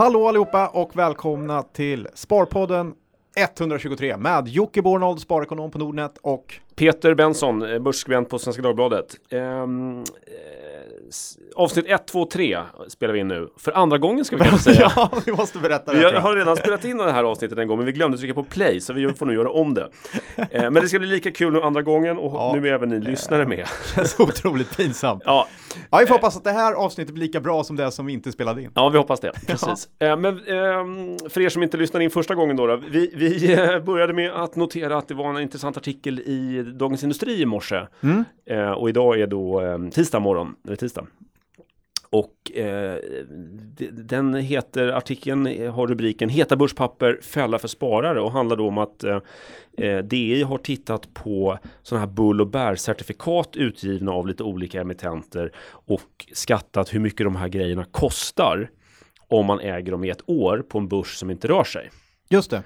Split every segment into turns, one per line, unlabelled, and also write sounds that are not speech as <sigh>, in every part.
Hallå allihopa och välkomna till Sparpodden 123 med Jocke Bornold, sparekonom på Nordnet och
Peter Benson, eh, börsskribent på Svenska Dagbladet. Um, avsnitt 1, 2, 3 spelar vi in nu. För andra gången ska vi kanske <laughs> säga.
ja, vi måste berätta det.
Vi har redan spelat in det här avsnittet en gång, men vi glömde trycka på play, så vi får nu göra om det. <laughs> Eh, men det ska bli lika kul nu andra gången och
Ja.
nu är även ni lyssnare med. <laughs>
Det känns otroligt pinsamt.
Ja,
Ja, vi får hoppas att det här avsnittet blir lika bra som det som vi inte spelade in.
ja vi hoppas det. Precis. Eh, men ehm, för er som inte lyssnade in första gången då, då vi, vi eh, började med att notera att det var en intressant artikel i Dagens Industri i morse.
Mm.
Eh, och idag är då eh, tisdag morgon, eller tisdag. Och eh, den heter, artikeln har rubriken Heta börspapper, fälla för sparare och handlar då om att eh, eh, DI har tittat på sådana här bull och bärcertifikat utgivna av lite olika emittenter och skattat hur mycket de här grejerna kostar om man äger dem i ett år på en börs som inte rör sig.
Just det.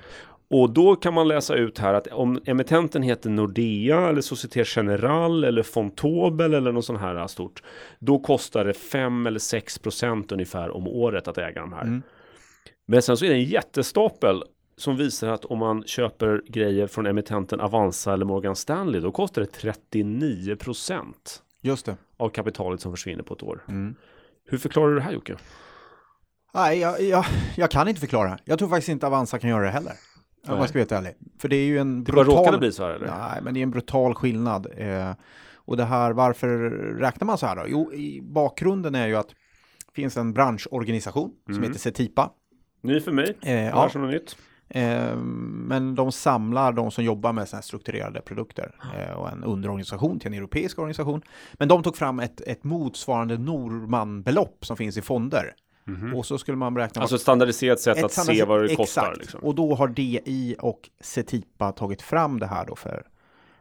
Och då kan man läsa ut här att om emittenten heter Nordea eller Societe Generale eller Fontobel eller något sånt här stort. Då kostar det 5 eller 6 procent ungefär om året att äga de här.
Mm.
Men sen så är det en jättestapel som visar att om man köper grejer från emittenten Avanza eller Morgan Stanley då kostar det 39 procent
Just det.
av kapitalet som försvinner på ett år.
Mm.
Hur förklarar du det här Jocke?
Nej, jag, jag, jag kan inte förklara. Jag tror faktiskt inte Avanza kan göra det heller. Om jag ska helt ärlig. För det är ju en
Det bara råkade
brutal...
bli så här eller?
Nej, men det är en brutal skillnad. Eh, och det här, varför räknar man så här då? Jo, i bakgrunden är ju att det finns en branschorganisation som
Mm.
heter Cetipa.
Ny för mig.
Eh,
Ja.
ja,
som något nytt.
eh, men de samlar de som jobbar med här strukturerade produkter eh, och en underorganisation till en europeisk organisation. Men de tog fram ett, ett motsvarande Norman-belopp som finns i fonder. Och så skulle man beräkna
Alltså ett standardiserat sätt
Ett
att se
standard-
vad det
exakt.
kostar. Liksom.
Och då har DI och Cetipa tagit fram det här då för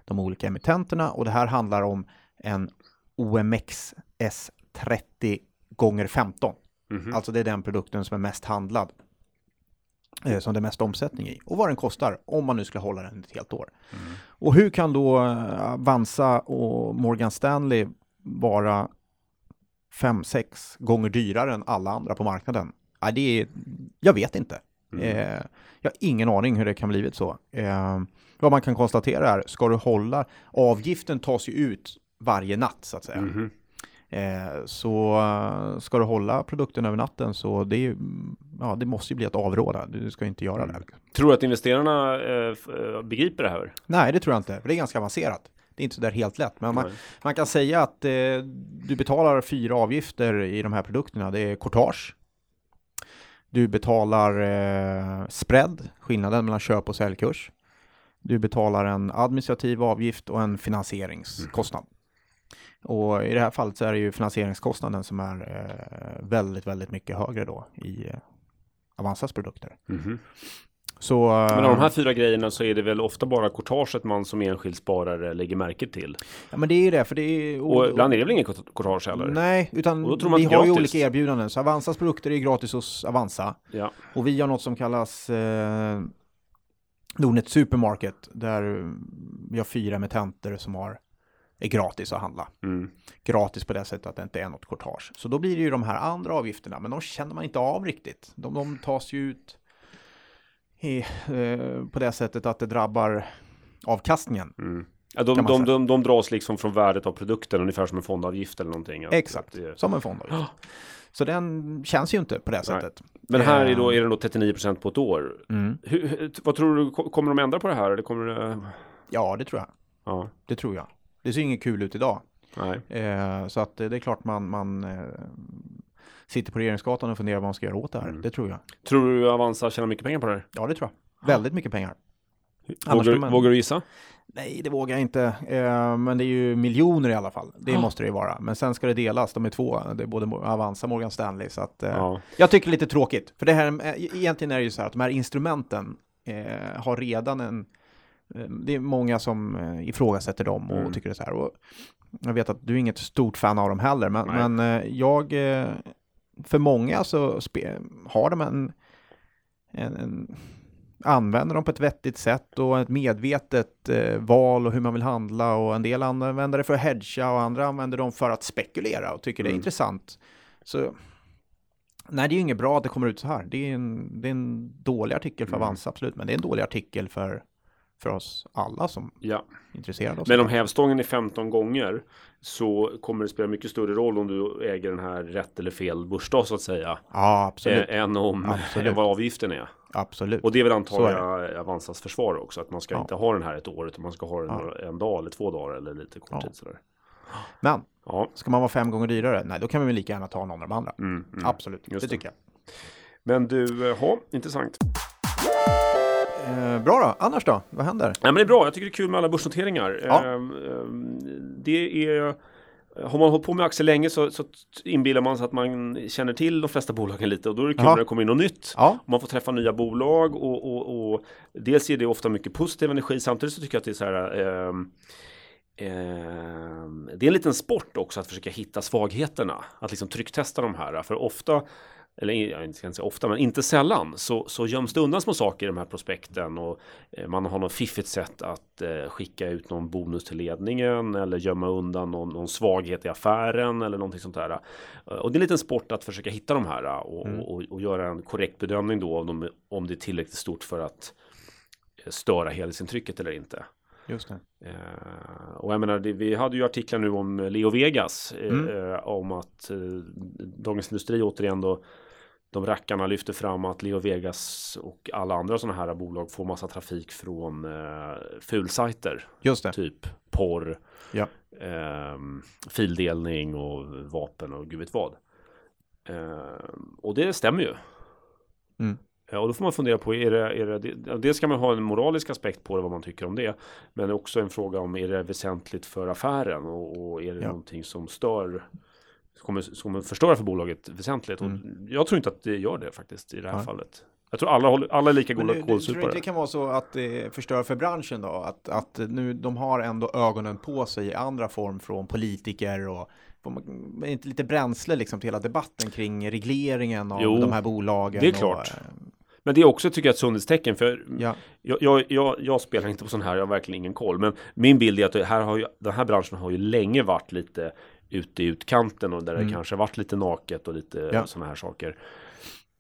de olika emittenterna och det här handlar om en OMX S30 gånger 15.
Mhm.
Alltså det är den produkten som är mest handlad. eh, Som det är mest omsättning i. Och vad den kostar om man nu skulle hålla den ett helt år. Och hur kan då eh, Avanza och Morgan Stanley vara 5-6 gånger dyrare än alla andra på marknaden? Ja, det är, jag vet inte. Eh, jag har ingen aning hur det kan blivit så. Eh, vad man kan konstatera är, ska du hålla, avgiften tas ju ut varje natt så att säga. Eh, så eh, ska du hålla produkten över natten så det, är, ja, det måste ju bli att avråda. Du ska inte göra det.
Tror du att investerarna eh, begriper det här?
Nej, det tror jag inte. Det är ganska avancerat. Det är inte så där helt lätt. Men man, man kan säga att eh, du betalar fyra avgifter i de här produkterna. Det är courtage. Du betalar eh, spread, skillnaden mellan köp och säljkurs. Du betalar en administrativ avgift och en finansieringskostnad. Och i det här fallet så är det ju finansieringskostnaden som är eh, väldigt, väldigt mycket högre då i eh, Avanzas produkter.
Mhm.
Så,
Men av de
eh,
här fyra grejerna så är det väl ofta bara courtaget man som enskild sparare lägger märke till.
ja, men det är ju det, för det är
Och ibland är det väl ingen court- courtage heller?
Nej, utan
Och
vi
att
har ju
gratis.
olika erbjudanden. Så Avanzas produkter är gratis hos Avanza.
Ja.
Och vi har något som kallas eh, Nordnet Supermarket. Där vi har fyra emittenter som har, är gratis att handla.
Mm.
Gratis på det sättet att det inte är något courtage. Så då blir det ju de här andra avgifterna. Men de känner man inte av riktigt. De, de tas ju ut i, eh, på det sättet att det drabbar avkastningen.
Mm. Ja, de, de, de, de dras liksom från värdet av produkten ungefär som en fondavgift eller någonting.
Exakt,
det-
som en fondavgift. Så den känns ju inte på det sättet.
Men här är,
Eh,
då, är den då 39% på ett år.
Mm.
Hur, vad tror du, ko- kommer de ändra på det här? Eller kommer det...
Ja, det tror jag.
Ja,
Det tror jag. Det ser inget kul ut idag.
nej.
Eh, så att eh, det är klart man, man eh, sitter på regeringsgatan och funderar vad man ska göra åt det här.
Mm.
Det tror jag.
Tror du Avanza tjänar mycket pengar på det här?
Ja, det tror jag. Väldigt mycket pengar.
Vågar,
man-
vågar du gissa?
Nej, det vågar jag inte. Eh, men det är ju miljoner i alla fall. Det
Ah.
måste det ju vara. Men sen ska det delas. De är två. Det är både Avanza och Morgan Stanley. Så att, eh,
Ja.
Jag tycker lite tråkigt. För det här, eh, egentligen är det ju så här att de här instrumenten eh, har redan en eh, det är många som eh, ifrågasätter dem och
Mm.
tycker det är så här. Och jag vet att du är inget stort fan av dem heller, men, men jag, eh, för många så har de en, en, en, använder dem på ett vettigt sätt och ett medvetet eh, val och hur man vill handla och en del använder det för att hedga och andra använder dem för att spekulera och tycker det är
Mm.
intressant. Så Nej, det är ju inget bra att det kommer ut så här. Det är en, det är en dålig artikel för
Mm.
Avanza, absolut. Men det är en dålig artikel för, för oss alla som
Ja.
är intresserade av
Men om hävstången är 15 gånger så kommer det spela mycket större roll om du äger den här rätt eller fel börsdag så att säga.
Ja, absolut.
eh, Än om
Absolut.
än vad avgiften är.
absolut.
Och det är väl antagligen Avanzas försvar också. Att man ska
Ja.
inte ha den här ett år utan man ska ha den
Ja.
en dag eller två dagar eller lite kort
Ja.
tid sådär.
Men
Ja.
ska man vara fem gånger dyrare? Nej, då kan vi väl lika gärna ta någon av de andra.
Mm, mm.
Absolut, det
det.
tycker jag.
Men du, eh, ja, intressant.
Eh, bra då, annars då? Vad händer?
Ja, men det är bra, jag tycker det är kul med alla börsnoteringar.
Ja.
Ehm, det är, har man hållit på med aktier länge så, så inbillar man sig att man känner till de flesta bolagen lite och då är det kul
Ja.
när det kommer in något nytt.
Ja,
Man får träffa nya bolag och, och, och dels ger det ofta mycket positiv energi. Samtidigt så tycker jag att det är så här ehm, det är en liten sport också att försöka hitta svagheterna. Att liksom trycktesta de här. För ofta, eller jag ska inte säga ofta, men inte sällan så, så göms det undan små saker i de här prospekten. Och eh, man har något fiffigt sätt att eh, skicka ut någon bonus till ledningen eller gömma undan någon, någon svaghet i affären eller någonting sånt där. Och det är en liten sport att försöka hitta de här och,
Mm.
och, och göra en korrekt bedömning då om, de, om det är tillräckligt stort för att eh, störa helhetsintrycket eller inte.
Just det.
Eh, och jag menar, det, vi hade ju artiklar nu om Leo Vegas eh,
Mm.
eh, om att eh, Dagens Industri återigen då de rackarna lyfter fram att Leo Vegas och alla andra sådana här bolag får massa trafik från eh, fulsajter.
Just det.
Typ porr,
Ja.
ehm, fildelning och vapen och gud vet vad. Ehm, och det stämmer ju.
Mm.
Ja, och då får man fundera på, är det, är det, dels ska man ha en moralisk aspekt på det, vad man tycker om det. Men också en fråga om, är det väsentligt för affären? Och, och är det
Ja.
någonting som stör, kommer, kommer förstöra för bolaget väsentligt? Och jag tror inte att det gör det faktiskt i det här
Mm. Nej.
fallet. Jag tror alla, håller, alla är lika goda
tror du
kålsupare.
inte det kan vara så att det förstör för branschen då? Att, att nu de har ändå ögonen på sig i andra form från politiker och inte lite bränsle liksom till hela debatten kring regleringen av
Jo,
de här bolagen?
det är klart. Men det är också tycker jag ett sundhetstecken för
Ja,
jag, jag, jag, jag spelar inte på sån här, jag har verkligen ingen koll. Men min bild är att det här har ju, den här branschen har ju länge varit lite ute i utkanten och där
Mm.
det kanske varit lite naket och lite
Ja.
sådana här saker.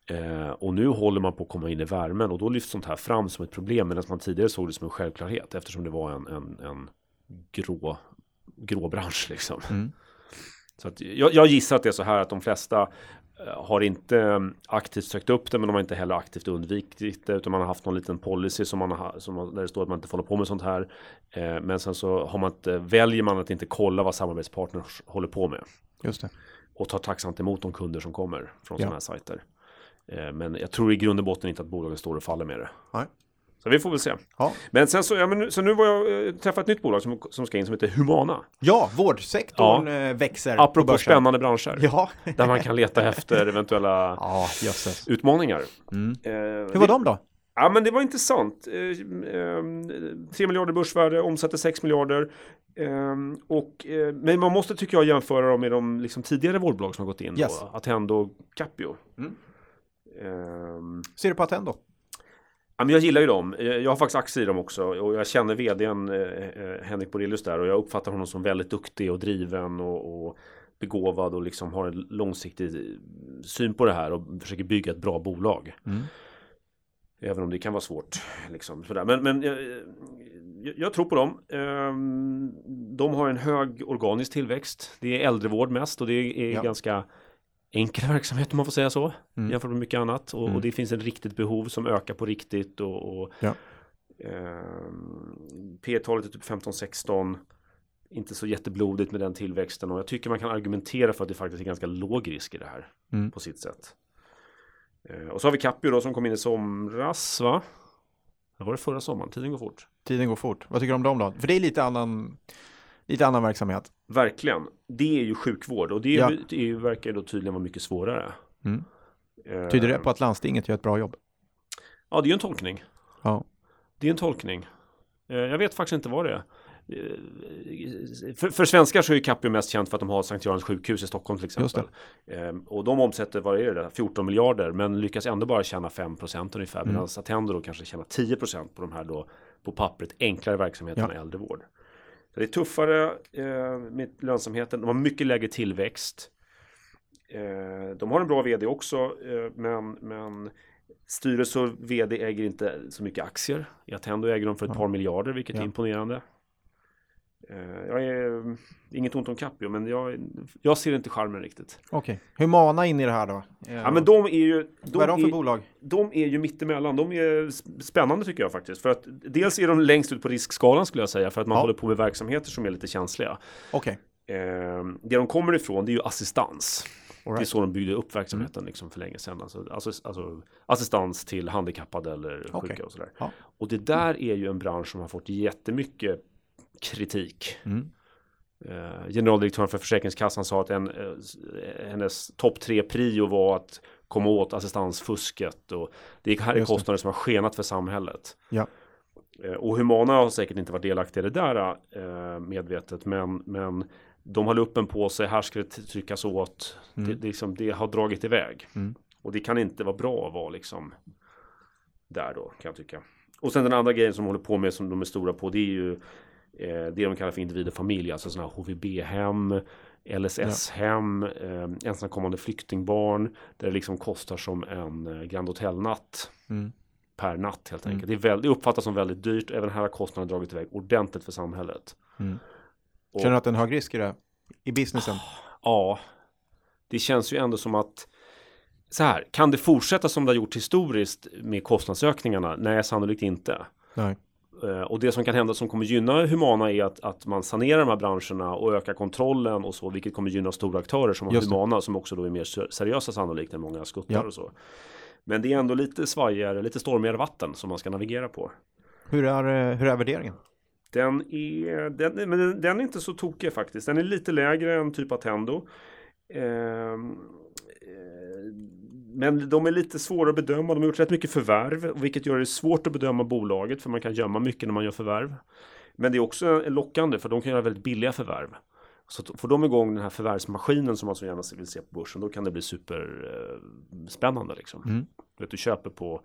Eh, och nu håller man på att komma in i värmen och då lyfts sånt här fram som ett problem medan man tidigare såg det som en självklarhet eftersom det var en, en, en grå, grå bransch liksom.
Mm.
Så att jag, jag gissar att det är så här att de flesta har inte eh, aktivt sökt upp det men de har inte heller aktivt undvikit det utan man har haft någon liten policy som man har, som, där det står att man inte får hålla på med sånt här. Eh, men sen så har man inte, väljer man att inte kolla vad samarbetspartners håller på med
just det.
och tar tacksamt emot de kunder som kommer från
Ja.
sådana här sajter. Eh, men jag tror i grund och botten inte att bolagen står och faller med det.
Nej.
Så vi får väl se.
Ja.
Men sen så, ja, men, nu- så nu var jag eh, träffat ett nytt bolag som, som ska in som heter Humana.
ja, vårdsektorn eh, växer på
Apropå
börsen.
spännande branscher.
Ja,
Där man kan leta efter eventuella <laughs>
ja
utmaningar.
Mm.
Eh,
Hur var de då?
Ja men det var intressant. Eh, eh, 3 miljarder börsvärde, omsätter 6 miljarder. Eh, och, men man måste tycker jag jämföra dem med de liksom, tidigare vårdbolag som har gått in.
Yes.
Då, Attendo och Capio.
Mm.
Eh,
Ser du på Attendo?
Ja, men jag gillar ju dem. Eh, Jag har faktiskt aktier i dem också och jag känner vdn eh, eh, Henrik Borelius där och jag uppfattar honom som väldigt duktig och driven och, och begåvad och liksom har en långsiktig syn på det här och försöker bygga ett bra bolag.
Mm.
Även om det kan vara svårt. Liksom, sådär. Men, men jag, jag, jag tror på dem. Ehm, De har en hög organisk tillväxt. Det är äldrevård mest och det är
Ja.
ganska enkel verksamhet om man får säga så.
Mm.
Jämfört med mycket annat. Och,
Mm.
och det finns ett riktigt behov som ökar på riktigt. Och, och
Ja.
ehm, P-talet är typ 15-16. Inte så jätteblodigt med den tillväxten. Och jag tycker man kan argumentera för att det faktiskt är ganska låg risk i det här.
Mm.
På sitt sätt. Eh, Och så har vi Capio då som kom in i somras va? Det var det förra sommaren, tiden går fort.
Tiden går fort. Vad tycker du om dem då? För det är lite annan, lite annan verksamhet.
Verkligen. Det är ju sjukvård och det, är,
Ja.
det är, ju- verkar ju då tydligen vara mycket svårare.
Mm.
Eh,
Tyder det på att landstinget gör ett bra jobb?
Ja, det är ju en tolkning.
Ja.
Det är en tolkning. Eh, Jag vet faktiskt inte vad det är. Eh, För, för svenskar så är ju Capio mest känt för att de har Sankt Görans sjukhus i Stockholm till exempel. Eh, Och de omsätter, vad är det, 14 miljarder men lyckas ändå bara tjäna 5% ungefär.
Mm.
Medan Attendo då kanske tjänar 10% på de här då på pappret enklare verksamheterna
Ja.
äldrevård. Det är tuffare eh, med lönsamheten, de har mycket lägre tillväxt. Eh, de har en bra vd också, eh, men, men styrelse och vd äger inte så mycket aktier. I Attendo äger de för ett par miljarder, vilket är
Ja.
imponerande. Eh, jag är inget ont om Capio, men jag, jag ser inte charmen riktigt.
Okej. Humana in i det här då?
Ja, men de är ju... De
vad är de för
är,
bolag?
de är ju mittemellan. De är sp- spännande tycker jag faktiskt. För att dels är de längst ut på riskskalan skulle jag säga. För att man
Ja.
håller på med verksamheter som är lite känsliga.
Okej.
Eh, det de kommer ifrån det är ju assistans.
All
Det är
right.
så de byggde upp verksamheten liksom för länge sedan. Alltså, alltså, alltså assistans till handikappade eller sjuka
Okej.
och sådär.
Ja.
Och det där är ju en bransch som har fått jättemycket kritik.
Mm.
Eh, generaldirektören för Försäkringskassan sa att en, eh, hennes topp tre prio var att komma åt assistansfusket och det här är kostnader som har skenat för samhället.
Ja.
Eh, och Humana har säkert inte varit delaktiga i det där eh, medvetet men, men de har luppen på sig, här ska det tryckas åt.
Mm.
Det, det, liksom, det har dragit iväg.
Mm.
Och det kan inte vara bra att vara liksom där då kan jag tycka. Och sen den andra grejen som de håller på med som de är stora på det är ju eh, det de kallar för individ och familj, alltså sådana här HVB-hem, LSS-hem, eh, ensamkommande flyktingbarn där det liksom kostar som en eh, Grand Hotel-natt
Mm.
per natt helt
Mm.
enkelt. Det, är väl, det uppfattas som väldigt dyrt. Även här har kostnaden dragit iväg ordentligt för samhället.
Mm.
Och-
Känner du att det är en hög risk i det? I businessen?
Ja, det känns ju ändå som att så här, kan det fortsätta som det har gjort historiskt med kostnadsökningarna? Nej, sannolikt inte.
Nej.
Eh, Och det som kan hända som kommer gynna Humana är att, att man sanerar de här branscherna och ökar kontrollen och så, vilket kommer gynna stora aktörer som
det.
Humana som också då är mer ser- seriösa sannolikt än många skuttar
Ja.
och så. Men det är ändå lite svajigare, lite stormigare vatten som man ska navigera på.
Hur är, hur är värderingen?
Den är, den, men den, den är inte så tokig faktiskt. Den är lite lägre än typ Attendo. Ehm, eh, men de är lite svåra att bedöma. De har gjort rätt mycket förvärv, vilket gör det svårt att bedöma bolaget, för man kan gömma mycket när man gör förvärv. Men det är också lockande, för de kan göra väldigt billiga förvärv. Så får de igång den här förvärvsmaskinen som man så gärna vill se på börsen, då kan det bli superspännande. Liksom.
Mm.
Du, vet, du köper på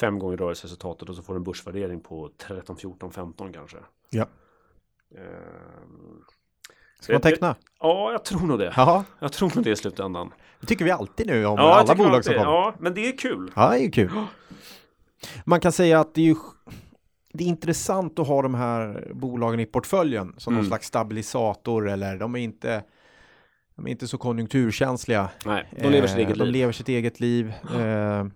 fem gånger rörelseresultatet och så får du en börsvärdering på 13, 14, 15 kanske.
Ja.
Ehm,
Ska man teckna?
Ja, jag tror nog det.
Jaha,
Jag tror nog det i slutändan.
det tycker vi alltid nu om
Ja,
alla bolag som kommer.
Ja, men det är kul.
Ja, det är kul. Man kan säga att det är ju det är intressant att ha de här bolagen i portföljen som någon
Mm.
slags stabilisator eller de är inte de är inte så konjunkturkänsliga.
Nej, de lever sitt
Eh,
eget
de
liv.
lever sitt eget liv. Eh, eh,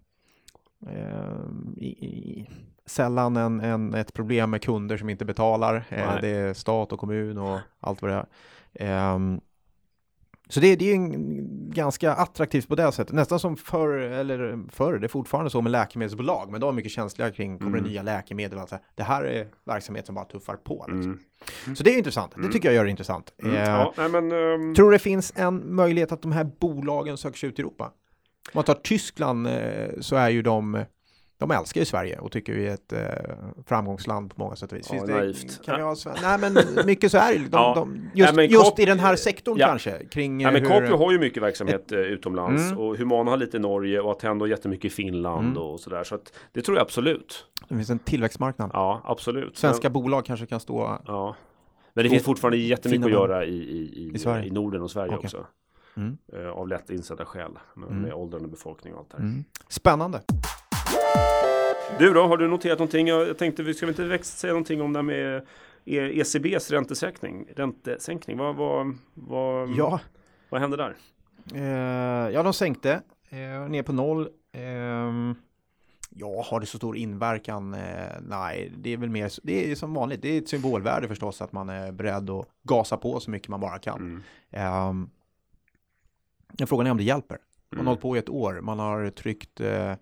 i, i, sällan en, en, ett problem med kunder som inte betalar. Eh, det är stat och kommun och allt vad det är. Ehm, så det, det är ganska attraktivt på det sättet. Nästan som förr, eller förr, det är fortfarande så med läkemedelsbolag, men de är mycket känsliga kring, kommer
Mm.
det nya läkemedel och allt så här. Det här är verksamhet som bara tuffar på. Liksom.
Mm.
Så det är intressant, det
Mm.
tycker jag gör det intressant.
Mm.
Eh,
Ja, nej, men, ehm,
Tror det finns en möjlighet att de här bolagen söker sig ut i Europa? Om man tar Tyskland eh, så är ju de, de älskar ju Sverige och tycker vi är ett eh, framgångsland på många sätt och vis.
Ja,
det. Kan vi ha, nej men mycket så är det. <laughs> De,
Ja.
de, just,
men
just i den här sektorn
Ja.
kanske. Kring
Ja,
eh,
men
hur,
Capio har ju mycket verksamhet eh, utomlands
Mm.
och Humana har lite i Norge och Attendo jättemycket i Finland
Mm.
och sådär. Så att det tror jag absolut.
det finns en tillväxtmarknad.
Ja, absolut.
Svenska bolag kanske kan stå...
Men, ja. Men det finns fortfarande jättemycket att göra i, i, i,
I
Norden och Sverige
Okej.
också.
Mm.
Eh, av lätt insedda skäl. Med,
Mm.
med åldrande befolkning och allt det här.
Mm. Spännande.
Du då, har du noterat någonting? Jag, tänkte, vi ska väl inte växt säga någonting om det här med E- ECBs räntesänkning? Räntesänkning, vad, vad, vad,
Ja,
vad hände där?
eh, ja de sänkte eh, ner på noll. Ehm, ja, har det så stor inverkan? Eh, nej, det är väl mer, det är som vanligt. Det är ett symbolvärde förstås att man är beredd att gasa på så mycket man bara kan.
Mm.
Um, frågan är om det hjälper. Man har
Mm.
hållit på i ett år. Man har tryckt eh,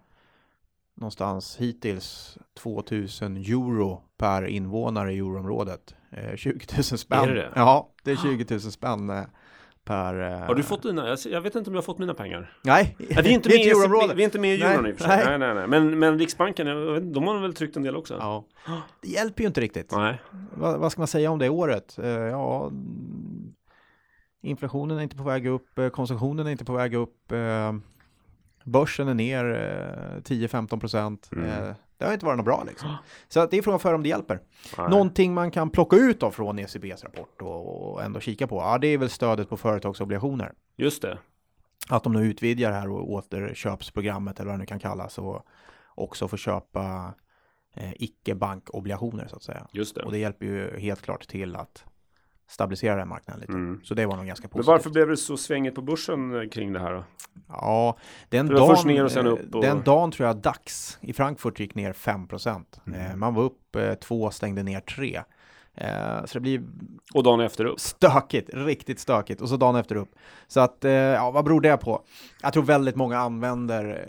någonstans hittills 2000 euro per invånare i euroområdet. Eh, 20 000 spänn.
Är det det?
Ja, det är 20 000 spänn eh, per... Eh,
Har du fått dina? Jag, vet inte om jag har fått mina pengar.
Nej,
vi är inte med, i vi är inte med i euron i och för sig.
nej.
Nej, nej, nej. Men, men Riksbanken, de har väl tryckt en del också?
Ja. Det hjälper ju inte riktigt.
Nej.
Vad, vad ska man säga om det året? Eh, ja, inflationen är inte på väg upp, eh, konsumtionen är inte på väg upp, eh, börsen är ner eh, 10-15 procent.
Mm.
Eh, det har inte varit något bra liksom. Så det är frågan för om det hjälper.
nej.
Någonting man kan plocka ut av från ECBs rapport och, och ändå kika på, ja det är väl stödet på företagsobligationer.
Just det.
att de nu utvidgar det här och återköpsprogrammet eller vad det nu kan kallas och också får köpa eh, icke-bankobligationer så att säga.
Just det.
Och det hjälper ju helt klart till att stabilisera den marknaden lite.
Mm.
Så det var nog ganska
Men
positivt.
varför blev det så svängigt på börsen eh, kring det här då?
Ja, den dagen,
först ner och sen
eh,
upp och-
den dagen tror jag DAX i Frankfurt gick ner 5
Mm.
Eh, Man var upp två, stängde ner tre. Så det blir
Och dagen efter upp?
stökigt, riktigt stökigt. Och så dagen efter upp. Så att, ja, vad beror det på? Jag tror väldigt många använder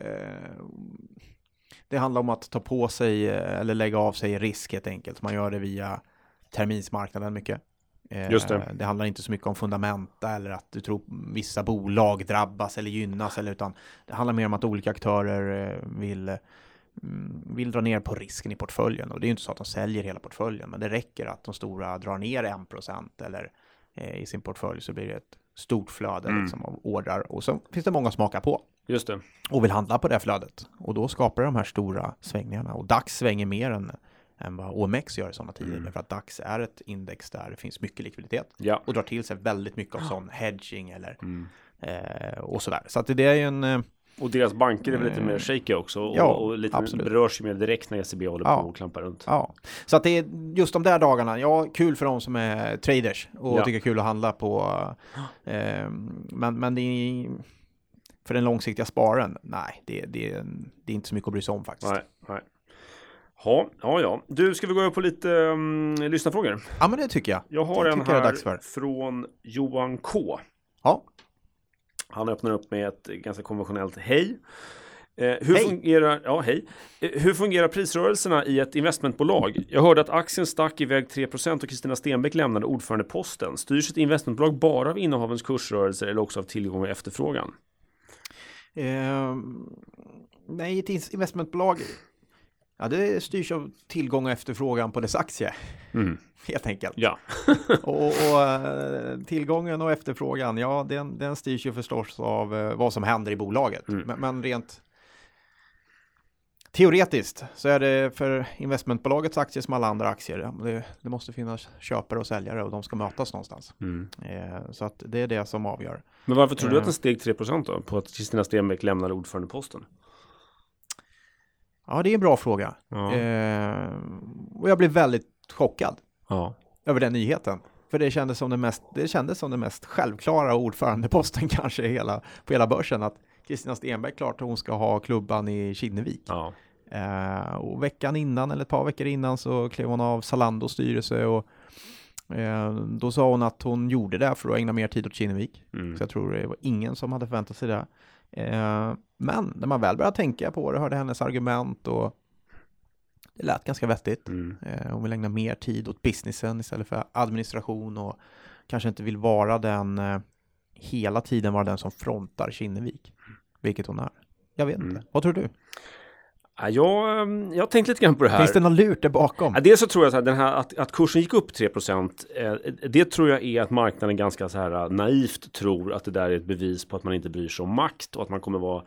det handlar om att ta på sig eller lägga av sig risk helt enkelt. Man gör det via terminsmarknaden mycket. Eh,
Just det.
det handlar inte så mycket om fundamenta eller att du tror vissa bolag drabbas eller gynnas eller utan det handlar mer om att olika aktörer eh, vill mm, vill dra ner på risken i portföljen och det är ju inte så att de säljer hela portföljen men det räcker att de stora drar ner 1% eller eh, i sin portfölj så blir det ett stort flöde
Mm.
liksom, av ordrar och så finns det många som hakar på
Just det.
och vill handla på det flödet. Och då skapar de här stora svängningarna. Och DAX svänger mer än, än vad OMX gör i sådana tider.
Mm.
Därför att DAX är ett index där det finns mycket likviditet.
Ja.
Och drar till sig väldigt mycket av sån hedging eller
Mm.
eh, och sådär. Så att det är ju en... Eh,
Och deras banker är väl lite
Mm.
mer shaky också och,
Ja,
och lite
absolut.
berörs ju mer direkt när ECB håller
Ja.
på och klampar runt.
ja. Så att det är just de där dagarna. Ja, kul för de som är traders och
Ja.
tycker kul att handla på. Eh, men, men det är... För den långsiktiga sparen, nej, det, det, det är inte så mycket att bry sig om faktiskt.
Nej, nej. Ja, ja, ja. Du, ska vi gå över på lite um, lyssnarfrågor?
Ja, men det tycker jag.
Jag har
Det
en här från Johan K.
Ja.
Han öppnar upp med ett ganska konventionellt hej. Eh, hur,
Hej.
Fungerar, ja, hej. Eh, hur fungerar prisrörelserna i ett investmentbolag? Jag hörde att aktien stack iväg 3% och Kristina Stenbeck lämnade ordförandeposten. Styrs ett investmentbolag bara av innehavens kursrörelser eller också av tillgång och efterfrågan?
Eh, nej, ett investmentbolag. Ja, det styrs av tillgång och efterfrågan på dess aktie,
Mm.
helt enkelt.
Ja, <laughs>
Och, och eh, tillgången och efterfrågan, ja, den, den styrs ju förstås av eh, vad som händer i bolaget.
Mm.
Men, men rent teoretiskt så är det för investmentbolagets aktier som alla andra aktier. Det, det måste finnas köpare och säljare och de ska mötas någonstans.
mm.
Eh, så att det är det som avgör.
Men varför tror du
Eh.
att den steg 3% då? På att Kristina Stenbeck lämnade ordförandeposten?
Ja, det är en bra fråga.
Ja.
Eh, och jag blev väldigt chockad
ja.
över den nyheten. För det kändes som den mest, det kändes som den mest självklara ordförandeposten <laughs> kanske hela, på hela börsen. Att Kristina Stenbeck klart hon ska ha klubban i Kinnevik.
ja.
Eh, och veckan innan, eller ett par veckor innan, så klev hon av Zalandos styrelse. Och, eh, då sa hon att hon gjorde det för att ägna mer tid åt Kinnevik.
Mm.
Så jag tror det var ingen som hade förväntat sig det. Eh, men när man väl började tänka på det, hörde hennes argument och det lät ganska vettigt.
Mm.
Eh, hon vill ägna mer tid åt businessen istället för administration och kanske inte vill vara den eh, hela tiden vara den som frontar Kinnevik, vilket hon är. Jag vet inte.
Mm.
Vad tror du?
Ja, jag, ehm, jag har tänkt lite grann på det här.
Finns det någon lurt där bakom?
Ja, dels så tror jag så här, den här, att, att kursen gick upp 3 eh, Det tror jag är att marknaden ganska så här eh, naivt tror att det där är ett bevis på att man inte bryr sig om makt och att man kommer vara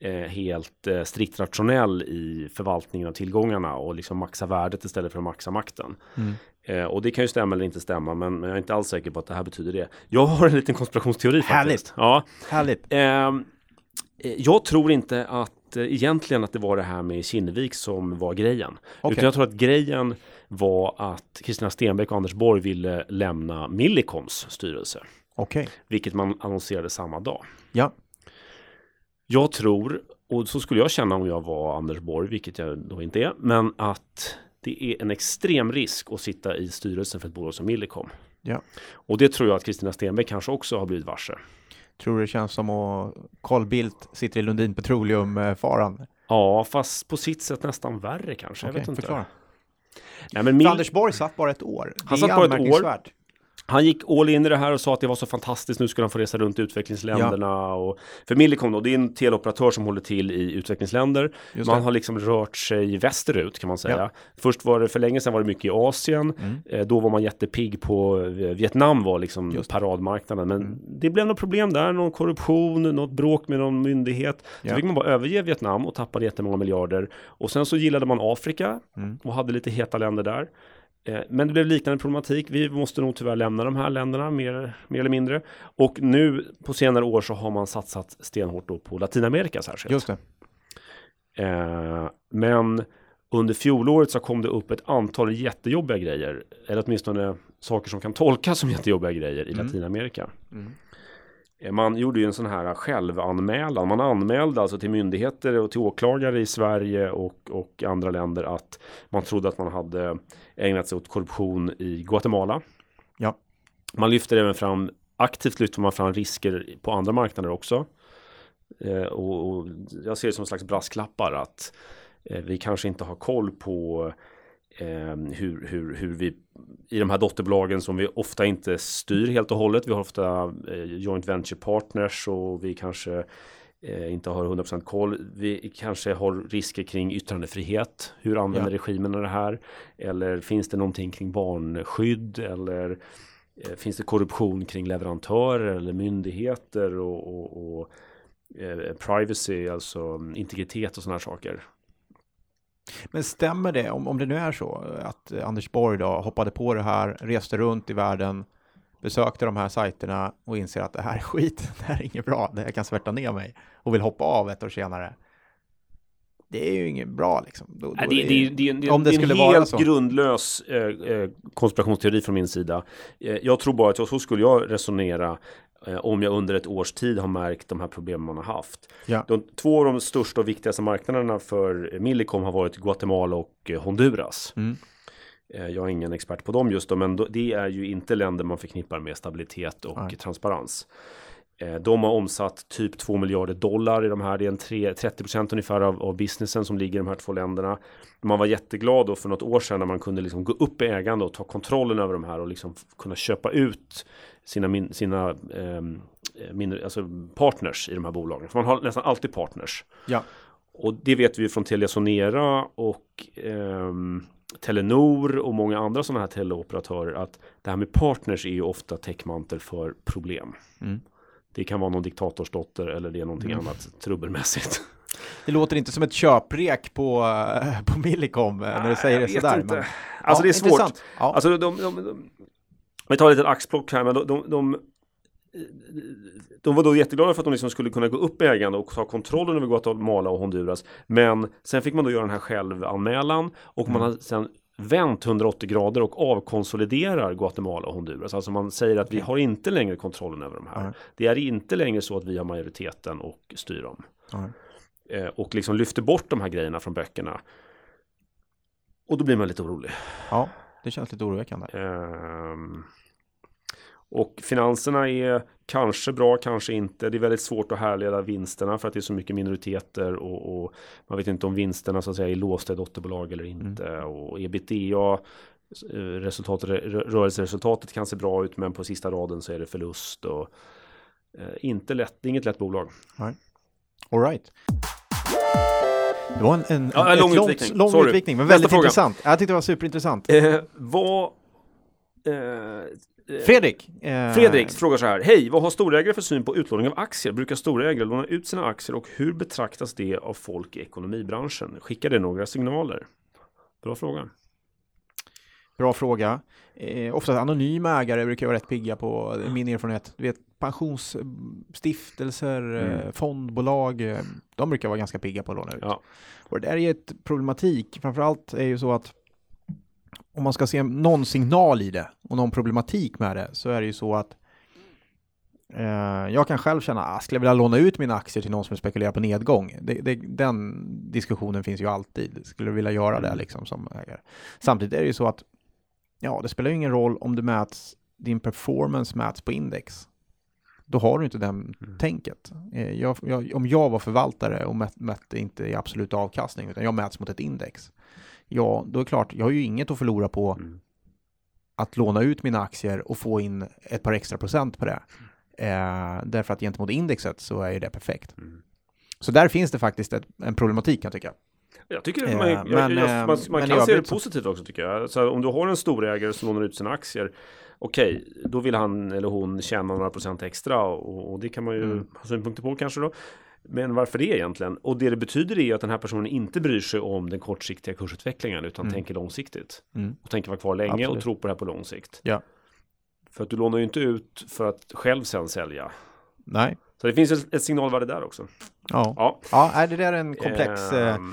eh, helt eh, strikt rationell i förvaltningen av tillgångarna och liksom maxa värdet istället för att maxa makten.
Mm.
Eh, och det kan ju stämma eller inte stämma, men, men jag är inte alls säker på att det här betyder det. Jag har en liten konspirationsteori
Härligt.
faktiskt. Ja,
Härligt.
Ehm, eh, jag tror inte att eh, egentligen att det var det här med Kinnevik som var grejen.
Okej.
Utan jag tror att grejen var att Kristina Stenbeck och Anders Borg ville lämna Millicoms styrelse.
Okej.
Vilket man annonserade samma dag.
Ja.
Jag tror, och så skulle jag känna om jag var Anders Borg, vilket jag då inte är, men att det är en extrem risk att sitta i styrelsen för ett bolag som Millicom.
Ja.
Och det tror jag att Kristina Stenbeck kanske också har blivit varse.
Tror du det känns som att Carl Bildt sitter i Lundin Petroleum-faran?
Ja, fast på sitt sätt nästan värre kanske. jag
Okej,
vet inte.
förklara.
Nej, men Mil-
Anders Borg satt bara ett år. Det
Han
är
satt bara ett år. Han gick all in i det här och sa att det var så fantastiskt. Nu skulle han få resa runt i utvecklingsländerna. Och, för Millicom då, det är en teleoperatör som håller till i utvecklingsländer. Man har liksom rört sig västerut kan man säga.
Ja.
Först var det för länge sedan var det mycket i Asien.
Mm.
Eh, då var man jättepigg på eh, Vietnam var liksom
Just
paradmarknaden. Men
Mm.
det blev något problem där, någon korruption, något bråk med någon myndighet. Så
Ja.
fick man bara överge Vietnam och tappade jättemånga miljarder. Och sen så gillade man Afrika
Mm.
och hade lite heta länder där. Eh, men det blev liknande problematik. Vi måste nog tyvärr lämna de här länderna mer, mer eller mindre. Och nu på senare år så har man satsat stenhårt då på Latinamerika särskilt.
Just det.
Eh, men under fjolåret så kom det upp ett antal jättejobbiga grejer. Eller åtminstone saker som kan tolkas som <laughs> jättejobbiga grejer i
Mm.
Latinamerika.
Mm.
Man gjorde ju en sån här självanmälan. Man anmälde alltså till myndigheter och till åklagare i Sverige och, och andra länder att man trodde att man hade ägnat sig åt korruption i Guatemala.
Ja.
Man lyfter även fram, aktivt lyfter man fram risker på andra marknader också. Eh, och, och jag ser det som en slags brasklappar att eh, vi kanske inte har koll på eh, hur, hur, hur vi i de här dotterbolagen som vi ofta inte styr helt och hållet. Vi har ofta eh, joint venture partners och vi kanske eh, inte har 100% koll. Vi kanske har risker kring yttrandefrihet. Hur använder
Ja.
regimen det här? Eller finns det någonting kring barnskydd? Eller eh, finns det korruption kring leverantörer eller myndigheter och, och, och eh, privacy, alltså integritet och sådana saker.
Men stämmer det, om, om det nu är så, att eh, Anders Borg då hoppade på det här, reste runt i världen, besökte de här sajterna och inser att det här är skit, <laughs> det här är inget bra, det här kan svärta ner mig och vill hoppa av ett år senare. Det är ju inget bra liksom. Då, då
det,
är-
det, det, det,
om det
det är en helt grundlös eh, eh, konspirationsteori från min sida. Eh, jag tror bara att jag, så skulle jag resonera om jag under ett års tid har märkt de här problemen man har haft.
Ja.
De, två av de största och viktigaste marknaderna för Millicom har varit Guatemala och eh, Honduras.
Mm.
Eh, Jag är ingen expert på dem just då, men det är ju inte länder man förknippar med stabilitet och
Nej.
transparens. Eh, De har omsatt typ 2 miljarder dollar i de här. Det är en tre- 30 procent ungefär av, av businessen som ligger i de här två länderna. Man var jätteglad då för något år sedan när man kunde liksom gå upp i ägande och ta kontrollen över de här och liksom kunna köpa ut sina, min, sina ehm, eh, mindre, alltså partners i de här bolagen. För man har nästan alltid partners.
Ja.
Och det vet vi från Telia Sonera och ehm, Telenor och många andra sådana här teleoperatörer att det här med partners är ju ofta täckmantel för problem.
Mm.
Det kan vara någon diktatorsdotter eller det är någonting
Mm.
annat trubbelmässigt. <laughs>
Det låter inte som ett köprek på, eh, på Millicom eh, när du säger
Jag
det sådär.
inte.
Men,
Alltså
ja,
det är svårt.
intressant. Ja.
Alltså de, de, de, vi tar ett litet axplock här, men de, de, de, de var då jätteglada för att de liksom skulle kunna gå upp i ägande och ta kontrollen över Guatemala och Honduras. Men sen fick man då göra den här självanmälan och man
Mm.
har sen vänt 180 grader och avkonsoliderar Guatemala och Honduras. Alltså man säger att vi har inte längre kontrollen över de här.
Nej.
Det är inte längre så att vi har majoriteten och styr dem.
Ja.
Eh, och liksom lyfter bort de här grejerna från böckerna. Och då blir man lite orolig.
ja, det känns lite oroväckande.
Ehm, och finanserna är kanske bra, kanske inte. Det är väldigt svårt att härleda vinsterna för att det är så mycket minoriteter och, och man vet inte om vinsterna så att säga är låsta i dotterbolag eller inte. Och ebitda eh, resultatet, rö- rörelseresultatet kan se bra ut men på sista raden så är det förlust och eh, inte lätt, det är inget lätt bolag.
All right. Det var en, en,
Ja, en lång
långt-
utvikning.
lång utvikning, men
Nästa
väldigt
fråga.
intressant. Jag tyckte det var superintressant.
Eh, vad... Eh,
Fredrik. eh,
Fredrik frågar så här. Hej, vad har storägare för syn på utlåning av aktier? Brukar storägare låna ut sina aktier och hur betraktas det av folk i ekonomibranschen? Skickar det några signaler? Bra fråga.
Bra fråga. Eh, ofta anonyma ägare brukar vara rätt pigga på, min erfarenhet. Du vet, pensionsstiftelser,
Mm.
eh, fondbolag, eh, de brukar vara ganska pigga på att låna ut.
Ja.
Och det där är ett problematik. Framförallt är ju så att om man ska se någon signal i det och någon problematik med det så är det ju så att eh, jag kan själv känna, ah, skulle jag vilja låna ut mina aktier till någon som spekulerar på nedgång? Det, det, den diskussionen finns ju alltid. Skulle du vilja göra det
Mm.
liksom som ägare? Samtidigt är det ju så att ja, det spelar ju ingen roll om du mäts, din performance mäts på index. Då har du inte den
Mm.
tänket. Eh, Jag, jag, om jag var förvaltare och mät, mätte inte i absolut avkastning, utan jag mäts mot ett index. Ja, då är det klart, jag har ju inget att förlora på
Mm.
att låna ut mina aktier och få in ett par extra procent på det. Eh, därför att gentemot indexet så är ju det perfekt.
Mm.
Så där finns det faktiskt ett, en problematik kan jag tycka.
Jag tycker
Eh,
man, jag,
men,
jag,
eh,
man, man
men
kan se det positivt också tycker jag. Så om du har en storägare som lånar ut sina aktier Okej, då vill han eller hon tjäna några procent extra och, och det kan man ju
Mm.
ha synpunkter på kanske då. Men varför det egentligen? Och det det betyder är att den här personen inte bryr sig om den kortsiktiga kursutvecklingen utan
Mm.
tänker långsiktigt.
Mm.
Och tänker vara kvar länge
Absolut.
och tro på det här på lång sikt.
Ja.
För att du lånar ju inte ut för att själv sen sälja.
Nej.
Så det finns ett, ett signalvärde där också.
Ja.
Ja.
Ja, det där är en komplex...
Ehm,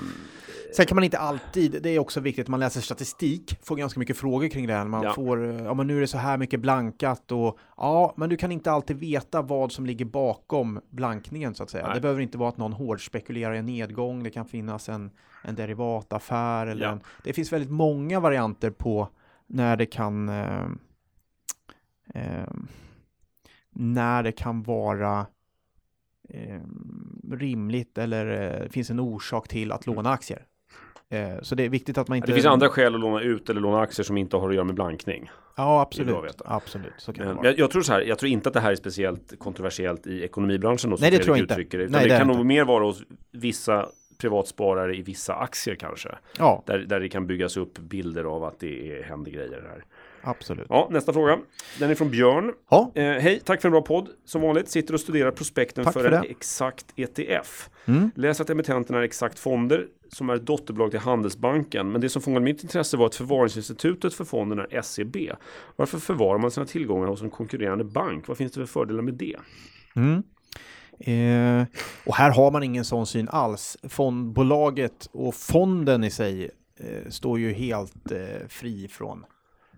Sen kan man inte alltid, det är också viktigt, man läser statistik, får ganska mycket frågor kring det här. Man
Ja.
får, eh, ja men nu är det så här mycket blankat och ja, men du kan inte alltid veta vad som ligger bakom blankningen så att säga.
Nej.
Det behöver inte vara att någon hårdspekulerar i en nedgång, det kan finnas en, en derivataffär eller
Ja.
en, det finns väldigt många varianter på när det kan eh, eh, när det kan vara eh, rimligt eller eh, finns en orsak till att låna aktier. Eh, så det är viktigt att man inte...
Det finns andra skäl att låna ut eller låna aktier som inte har att göra med blankning.
Ja, absolut. Absolut, så kan det vara.
jag, jag tror så här, jag tror inte att det här är speciellt kontroversiellt i ekonomibranschen. Som
Nej, det tror jag inte.
uttrycker det,
Nej,
det,
det
kan
det
nog
inte.
mer vara hos vissa privatsparare i vissa aktier kanske.
Ja,
Där, där det kan byggas upp bilder av att det är, händer grejer här.
Absolut.
Ja, nästa fråga. Den är från Björn.
Ja,
Eh, hej, tack för en bra podd. Som vanligt sitter och studerar prospekten för,
för
en
det.
exakt ETF.
mm.
Läser att emittenten är Exakt Fonder som är ett dotterbolag till Handelsbanken. Men det som fångade mitt intresse var att förvaringsinstitutet för fonden är SEB. Varför förvarar man sina tillgångar hos en konkurrerande bank? Vad finns det för fördelar med det?
Mm. Eh, och här har man ingen sån syn alls. Fondbolaget och fonden i sig eh, står ju helt eh, fri från,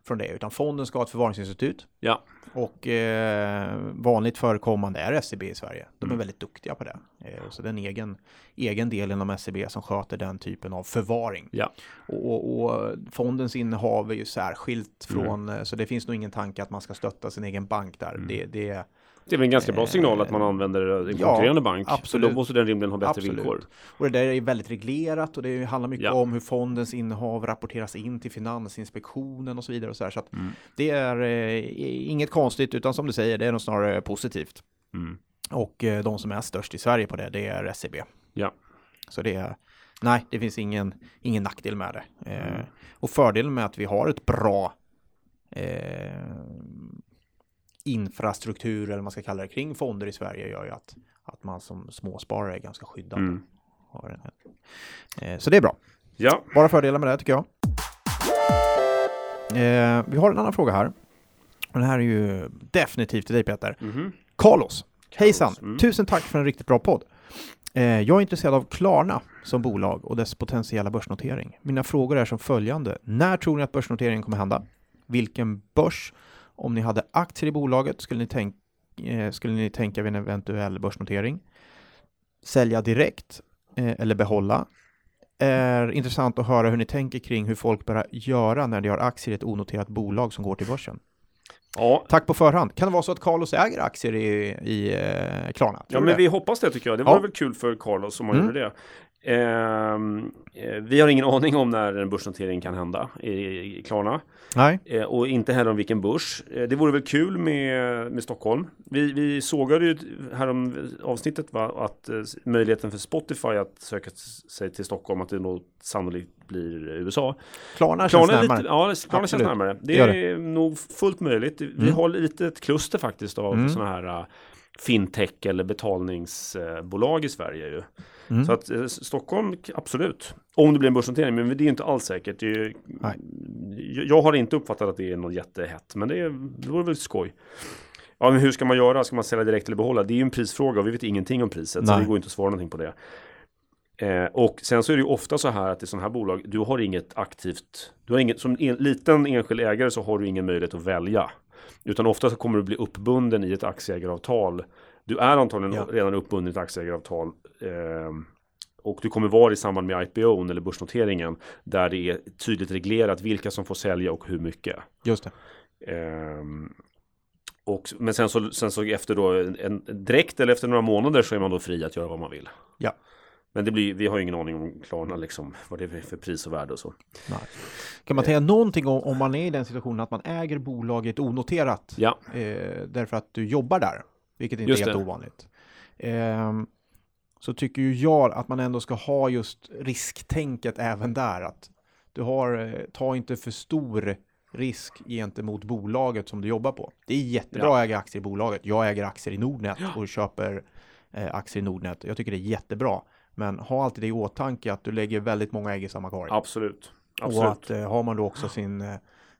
från det. Utan fonden ska ha ett förvaringsinstitut.
Ja.
Och eh, vanligt förekommande är SEB i Sverige. De är
Mm.
väldigt duktiga på det. Eh, så det är en egen, egen del inom SEB som sköter den typen av förvaring.
Ja.
Och, och, fondens innehav är ju särskilt
Mm.
från, eh, så det finns nog ingen tanke att man ska stötta sin egen bank där.
Mm.
Det, det,
Det är väl en ganska bra
Eh,
signal att man använder en
ja,
konkurrerande bank.
absolut.
För då måste den rimligen ha bättre
Absolut.
villkor.
och det där är väldigt reglerat och det handlar mycket
Ja.
om hur fondens innehav rapporteras in till Finansinspektionen och så vidare. Och så här, så
Mm.
det är eh, inget konstigt utan som du säger, det är nog snarare positivt.
Mm.
Och eh, de som är störst i Sverige på det, det är SEB.
Ja.
Så det är, nej, det finns ingen, ingen nackdel med det. Eh,
Mm.
Och fördelen med att vi har ett bra eh, infrastruktur, eller vad man ska kalla det, kring fonder i Sverige gör ju att, att man som småsparare är ganska skyddad.
Mm.
Eh, så det är bra.
Ja.
Bara fördelar med det tycker jag. Eh, vi har en annan fråga här. Den här är ju definitivt till dig Peter.
Mhm.
Carlos, hejsan!
Mm.
Tusen tack för en riktigt bra podd. Eh, jag är intresserad av Klarna som bolag och dess potentiella börsnotering. Mina frågor är som följande. När tror ni att börsnoteringen kommer hända? Vilken börs? Om ni hade aktier i bolaget skulle ni, tänk, eh, skulle ni tänka vid en eventuell börsnotering? Sälja direkt eh, eller behålla? Är intressant att höra hur ni tänker kring hur folk börjar göra när de har aktier i ett onoterat bolag som går till börsen.
Ja,
Tack på förhand. Kan det vara så att Carlos äger aktier i, i eh, Klarna?
Ja men
det?
vi hoppas det tycker jag. Det var
Ja.
väl kul för Carlos om han
Mm.
gjorde det. Ehm, eh, vi har ingen aning om när en börsnotering kan hända i, Klarna.
Nej.
Eh, och inte heller om vilken börs. Eh, det vore väl kul med, med Stockholm. Vi, vi sågade ju här om avsnittet va, att eh, möjligheten för Spotify att söka sig till Stockholm att det nog sannolikt blir USA.
Klarna känns
Klarna,
närmare.
lite, ja, det- Klarna känns
Absolut.
närmare. Det,
Det
är nog fullt möjligt. Vi
Mm.
har lite ett kluster faktiskt av
Mm.
sådana här uh, fintech eller betalningsbolag i Sverige. Ju.
Mm.
Så att eh, Stockholm, absolut. Om det blir en börsnotering, men det är inte alls säkert. Ju- jag, har inte uppfattat att det är något jättehett, men det, är, det vore väl skoj. Ja, men hur ska man göra? Ska man sälja direkt eller behålla? Det är ju en prisfråga och vi vet ingenting om priset, så
Nej.
det går inte att svara någonting på det. Eh, och sen så är det ju ofta så här att i sådana här bolag, du har inget aktivt, du har inget, som en liten enskild ägare så har du ingen möjlighet att välja. Utan ofta så kommer du bli uppbunden i ett aktieägaravtal. Du är antagligen
Ja.
redan uppbunden i ett aktieägaravtal. Eh, och du kommer vara i samband med IPO eller börsnoteringen där det är tydligt reglerat vilka som får sälja och hur mycket.
Just det.
Ehm, och, men sen så, sen så efter då en, en, direkt eller efter några månader så är man då fri att göra vad man vill.
Ja.
Men det blir, vi har ingen aning om Klarna liksom, vad det är för pris och värde och så.
Nej. Kan man säga någonting om, om man är i den situationen att man äger bolaget onoterat
Ja,
eh, därför att du jobbar där, vilket inte
Just
är helt
det.
ovanligt. Ehm, så tycker ju jag att man ändå ska ha just risktänket även där. Att du har, eh, ta inte för stor risk gentemot bolaget som du jobbar på. Det är jättebra
Ja.
att äga aktier i bolaget. Jag äger aktier i Nordnet och köper eh, aktier i Nordnet. Jag tycker det är jättebra. Men ha alltid det i åtanke att du lägger väldigt många ägg i samma korg.
Absolut.
Och
Absolut.
att eh, har man då också sin,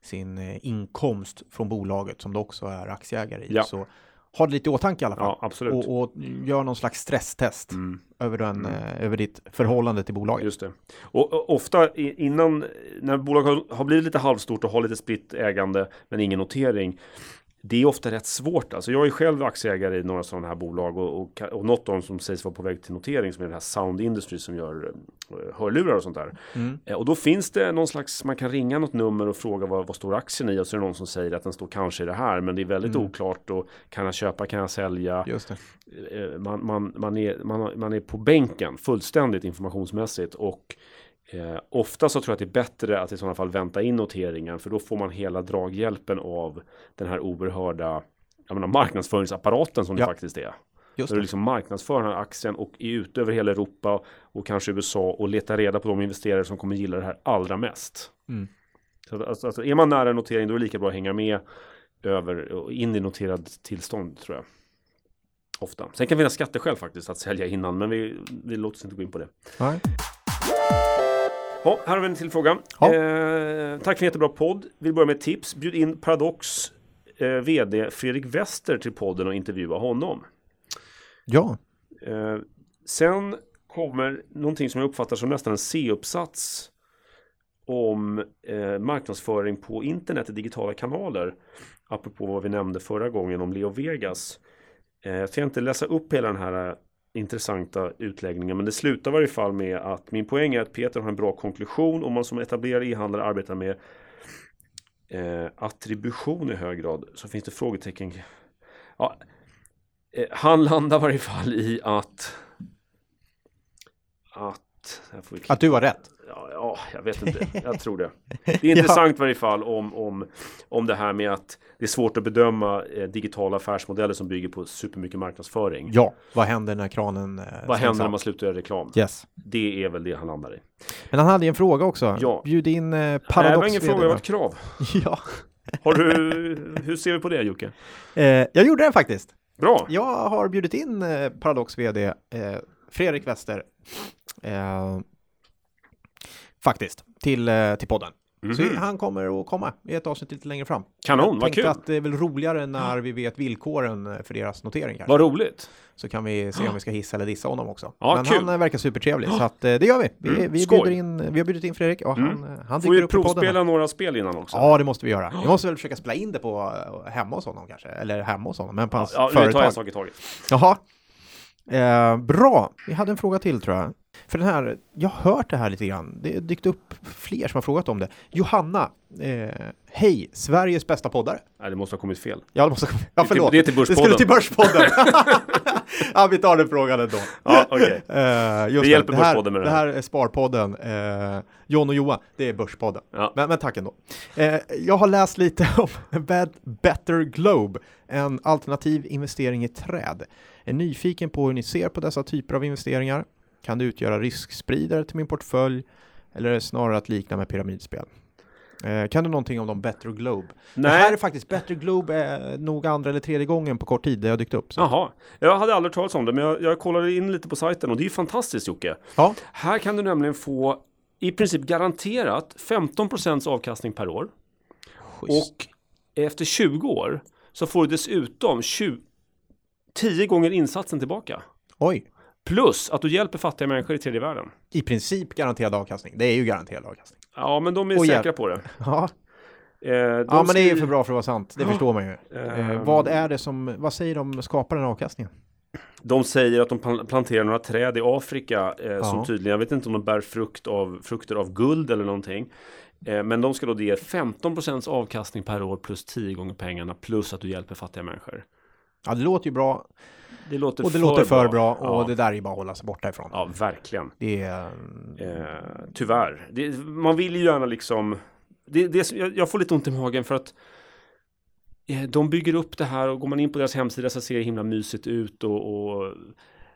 sin eh, inkomst från bolaget som du också är aktieägare i.
Ja.
Så ha det lite i åtanke i alla fall.
Ja, absolut.
Och, och gör någon slags stresstest
Mm.
över, den, eh, över ditt förhållande till bolaget.
Just det. Och, och ofta innan, när bolag har, har blivit lite halvstort och har lite spritt ägande men ingen notering. Det är ofta rätt svårt. Alltså jag är själv aktieägare i några sådana här bolag och, och, och något av dem som sägs vara på väg till notering som är den här Sound Industry som gör eh, hörlurar och sånt där.
Mm.
Eh, Och då finns det någon slags, man kan ringa något nummer och fråga vad, vad står aktien i och så är det någon som säger att den står kanske i det här men det är väldigt
Mm.
oklart och kan jag köpa, kan jag sälja?
Just det.
Eh, man, man, man, är, man, man är på bänken fullständigt informationsmässigt och eh, ofta så tror jag att det är bättre att i sådana fall vänta in noteringen för då får man hela draghjälpen av den här oerhörda jag menar, marknadsföringsapparaten som
Ja.
det faktiskt är.
Just
Så du liksom marknadsför den här aktien och är ute över hela Europa och kanske USA och letar reda på de investerare som kommer gilla det här allra mest.
Mm.
Så att, alltså, alltså, är man nära notering då är det lika bra att hänga med över in i noterad tillstånd tror jag. Ofta. Sen kan det finnas skatteskäl faktiskt att sälja innan men vi, vi låter oss inte gå in på det.
Nej.
Ja, här har vi en till fråga.
Ja.
Eh, tack för en jättebra podd. Vill börja med tips. Bjud in Paradox eh, VD Fredrik Wester till podden och intervjua honom.
Ja,
Eh, sen kommer någonting som jag uppfattar som nästan en C-uppsats om eh, marknadsföring på internet i digitala kanaler. Apropå vad vi nämnde förra gången om Leo Vegas. Eh, jag ska inte läsa upp hela den här intressanta utläggningar, men det slutar i varje fall med att min poäng är att Peter har en bra konklusion om man som etablerad e-handlare arbetar med eh, attribution i hög grad så finns det frågetecken. Ja, eh, han landar i varje fall i att att,
att du har rätt.
Ja, ja, jag vet inte. Jag tror det. <laughs> Det är intressant i varje fall om, om, om det här med att det är svårt att bedöma eh, digitala affärsmodeller som bygger på supermycket marknadsföring.
Ja, vad händer när kranen eh,
Vad händer när man slutar göra reklam?
Yes.
Det är väl det han landar i.
Men han hade ju en fråga också.
Ja.
Bjud in eh,
Nej, det
Paradox
var ingen fråga, det var ett krav. <laughs>
Ja,
Har du, hur ser vi på det Jocke?
eh, jag gjorde det faktiskt.
Bra!
Jag har bjudit in eh, Paradox VD eh, Fredrik Wester eh, faktiskt till, eh, till podden. Så
Mhm.
han kommer att komma i ett avsnitt lite längre fram.
Kanon,
jag
vad
tänkte
kul!
att det är väl roligare när vi vet villkoren eh, för deras notering. Kanske.
Vad roligt!
Så kan vi se om vi ska hissa eller dissa honom också.
Ja,
Men
kul.
han eh, verkar supertrevlig så att det gör vi. Vi,
Mm,
vi, bjuder in, vi har bjudit in Fredrik och han, eh, han
Får
dyker
vi
upp i podden.
provspela några spel innan också?
Ja, det måste vi göra. Vi måste väl försöka spela in det på hemma hos honom kanske. Eller hemma hos honom, men på hans
ja nu tar jag
företag.
en sak i taget.
Jaha. Eh, bra, vi hade en fråga till tror jag. För den här, jag har hört det här lite grann. Det har dykt upp fler som har frågat om det. Johanna, eh, hej, Sveriges bästa poddare.
Nej, det måste ha kommit fel.
Ja, det måste, ja
Det är till-
förlåt.
det är till
Det skulle
Börspodden.
till Börspodden. <laughs> ja, vi tar den frågan ändå.
Ja, okej.
Eh, just
Vi hjälper
det här,
Börspodden med det
det
här.
här är Sparpodden. Eh, John och Joa, det är Börspodden.
Ja.
Men, men tack ändå. Eh, jag har läst lite <laughs> om Bad, Better Globe, en alternativ investering i träd. Är nyfiken på hur ni ser på dessa typer av investeringar. Kan det utgöra riskspridare till min portfölj eller är det snarare att likna med pyramidspel? Eh, kan du någonting om de Better Globe? Det här är
Nej,
faktiskt Better Globe är nog andra eller tredje gången på kort tid det har dykt upp. Så.
jaha. Jag hade aldrig talat om det, men jag, jag kollade in lite på sajten och det är ju fantastiskt Jocke.
Ja.
Här kan du nämligen få i princip garanterat 15% avkastning per år.
Schysst.
Och efter 20 år så får du dessutom 20, 10 gånger insatsen tillbaka.
Oj,
Plus att du hjälper fattiga människor i tredje världen.
i princip garanterad avkastning. Det är ju garanterad avkastning.
Ja, men de är
Och
säkra
hjälp.
på det. <laughs>
Ja,
Eh, de
ja men det är ju för bra för att vara sant. Det förstår man ju. Eh,
Ehm.
vad är det som, vad säger de skapar den avkastningen?
De säger att de plan- planterar några träd i Afrika eh, som tydligen, jag vet inte om de bär frukt av, frukter av guld eller någonting. Eh, men de ska då ge 15% avkastning per år plus 10 gånger pengarna plus att du hjälper fattiga människor.
Ja, det låter ju bra
Det låter
och det
för
låter för bra, och
ja.
det där är bara att hålla sig borta ifrån.
ja, verkligen.
Det är...
Eh, tyvärr. Det, man vill ju gärna liksom det, det, jag, får lite ont i magen för att eh, de bygger upp det här och går man in på deras hemsida så ser det himla mysigt ut och, och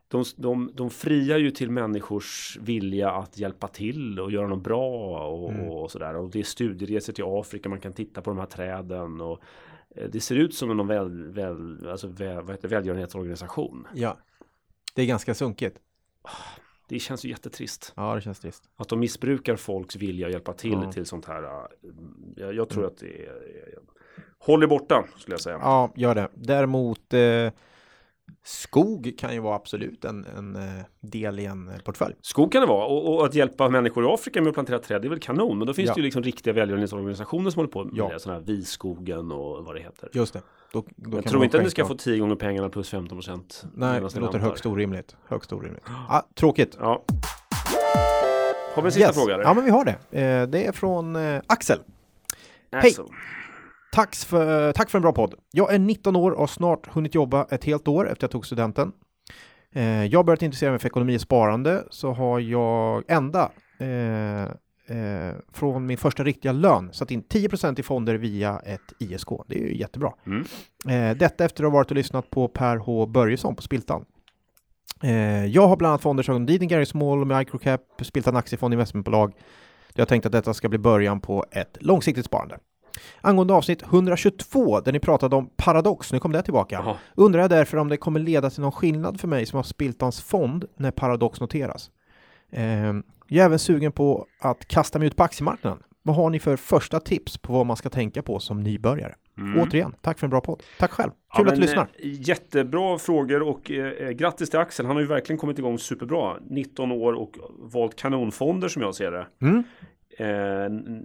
de, de, de friar ju till människors vilja att hjälpa till och göra något bra och,
Mm.
och sådär. Och det är studieresor till Afrika, man kan titta på de här träden och det ser ut som en väl, väl, alltså väl, vad heter, välgörenhetsorganisation.
Ja. Det är ganska sunkigt.
Det känns ju jättetrist.
Ja, det känns trist.
Att de missbrukar folks vilja att hjälpa till
Ja.
till sånt här. äh, Jag, jag tror att det är... Håll er borta, skulle jag säga.
Ja, gör det. Däremot eh, skog kan ju vara absolut en, en eh, del i en eh, portfölj.
Skog kan det vara och, och att hjälpa människor i Afrika med att plantera träd, är väl kanon. Men då finns
Ja.
det ju liksom riktiga välgörenhetsorganisationer som håller på med
Ja.
det. Sådana här Viskogen och vad det heter.
Just det. Då, då
jag tror inte att ni ska få 10 gånger pengarna plus 15 procent.
Nej, det låter högst orimligt. Högst orimligt. Ah, tråkigt.
Ja. Har vi en sista
Yes.
fråga? Eller?
Ja, men vi har det. Eh, det är från eh, Axel.
Alltså.
Tack för, tack för en bra podd. Jag är 19 år och har snart hunnit jobba ett helt år efter jag tog studenten. Eh, jag har börjat intressera mig för ekonomi och sparande så har jag ända eh, eh, från min första riktiga lön satt in 10% i fonder via ett ISK. Det är ju jättebra.
Mm.
Eh, detta efter att ha varit och lyssnat på Per H Börjesson på Spiltan. Eh, jag har bland annat fonder som Leading Small, Microcap, Spiltan Aktiefond Investmentbolag. Jag har tänkt att detta ska bli början på ett långsiktigt sparande. Angående avsnitt 122 där ni pratade om paradox, nu kom det tillbaka.
Jaha.
Undrar jag därför om det kommer leda till någon skillnad för mig som har Spiltans fond när paradox noteras. Ehm, jag är även sugen på att kasta mig ut på aktiemarknaden. Vad har ni för första tips på vad man ska tänka på som nybörjare?
Mm.
Återigen, tack för en bra podd. Tack själv.
Ja,
Kul att du lyssnar.
eh, Jättebra frågor och eh, grattis till Axel. Han har ju verkligen kommit igång superbra. 19 år och valt kanonfonder som jag ser det.
Mm.
Eh, n-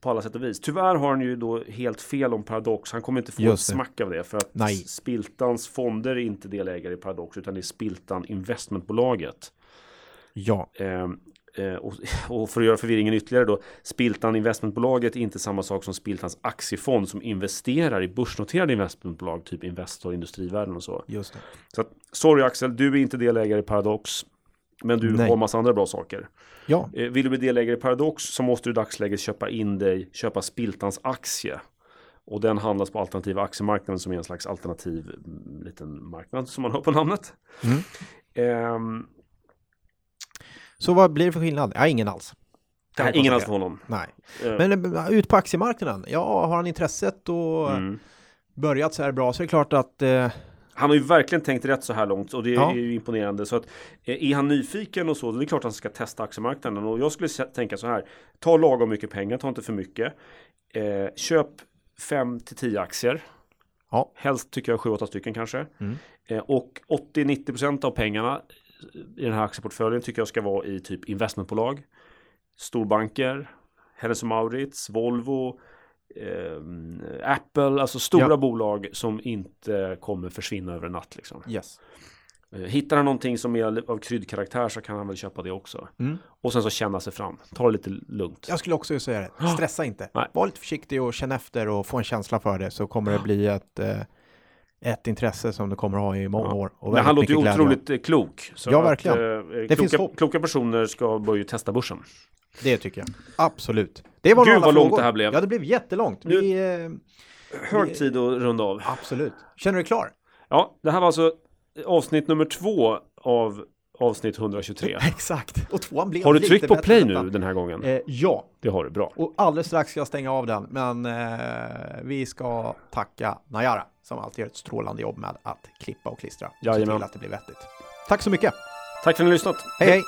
på alla sätt och vis. Tyvärr har han ju då helt fel om Paradox. Han kommer inte få ett smack av det. För att
Nej.
Spiltans fonder är inte delägare i Paradox utan det är Spiltan Investmentbolaget.
Ja,
Eh, eh, och, <laughs> och för att göra förvirringen ytterligare då. Spiltan Investmentbolaget är inte samma sak som Spiltans aktiefond som investerar i börsnoterade investmentbolag. Typ Investor, Industrivärden och så.
just det.
Så att, sorry Axel, du är inte delägare i Paradox. Men du
Nej.
har massa andra bra saker.
Ja,
Eh, Vill du bli delägare i Paradox så måste du i dagsläget köpa in dig, köpa Spiltans aktie. Och den handlas på alternativa aktiemarknaden som är en slags alternativ mm, liten marknad som man hör på namnet.
Mm.
Ehm,
så vad blir det för skillnad? Ja, ingen alls.
Nej, ingen alls för honom.
Nej,
Eh,
men eh, ut på aktiemarknaden. Ja, har han intresset och
mm.
börjat så här bra så är det klart att eh,
Han har ju verkligen tänkt rätt så här långt och det
Ja.
är ju imponerande. Så att, eh, är han nyfiken och så, då är det klart att han ska testa aktiemarknaden. Och jag skulle tänka så här, ta lagom mycket pengar, ta inte för mycket. Eh, köp 5 till 10 aktier.
Ja.
Helst tycker jag 7-8 stycken kanske.
Mm.
Eh, och 80-90% av pengarna i den här aktieportföljen tycker jag ska vara i typ investmentbolag, storbanker, Hennes Mauritz, Volvo, ehm, Apple, alltså stora
Ja.
bolag som inte kommer försvinna över en natt. Liksom.
yes.
Eh, Hittar han någonting som är av kryddkaraktär så kan han väl köpa det också.
Mm.
Och sen så känna sig fram. Ta det lite lugnt.
Jag skulle också säga det. <gasps> Stressa inte.
Nej.
Var lite försiktig och känn efter och få en känsla för det så kommer det <gasps> bli ett, eh, ett intresse som du kommer ha i många
Ja.
år. Och
Men han låter ju otroligt eh, klok.
Ja,
att,
verkligen.
eh,
Det finns
kloka, kloka personer ska börja testa börsen.
Det tycker jag. Absolut. Det var
Gud, vad långt
frågor.
det här blev.
Ja, det blev jättelångt.
Nu-
Vi, eh,
Hög tid att runda av.
absolut. Känner du dig klar?
Ja, det här var alltså avsnitt nummer två av avsnitt 123. <laughs>
Exakt. Och tvåan blev
Har du tryckt på play nu den här gången?
Eh, ja,
Det har du, bra.
och alldeles strax ska jag stänga av den. Men eh, vi ska tacka Najara som alltid gör ett strålande jobb med att klippa och klistra. Och se
Jajamän.
till att det blir vettigt. Tack så mycket.
Tack för att ni har lyssnat.
hej. hej.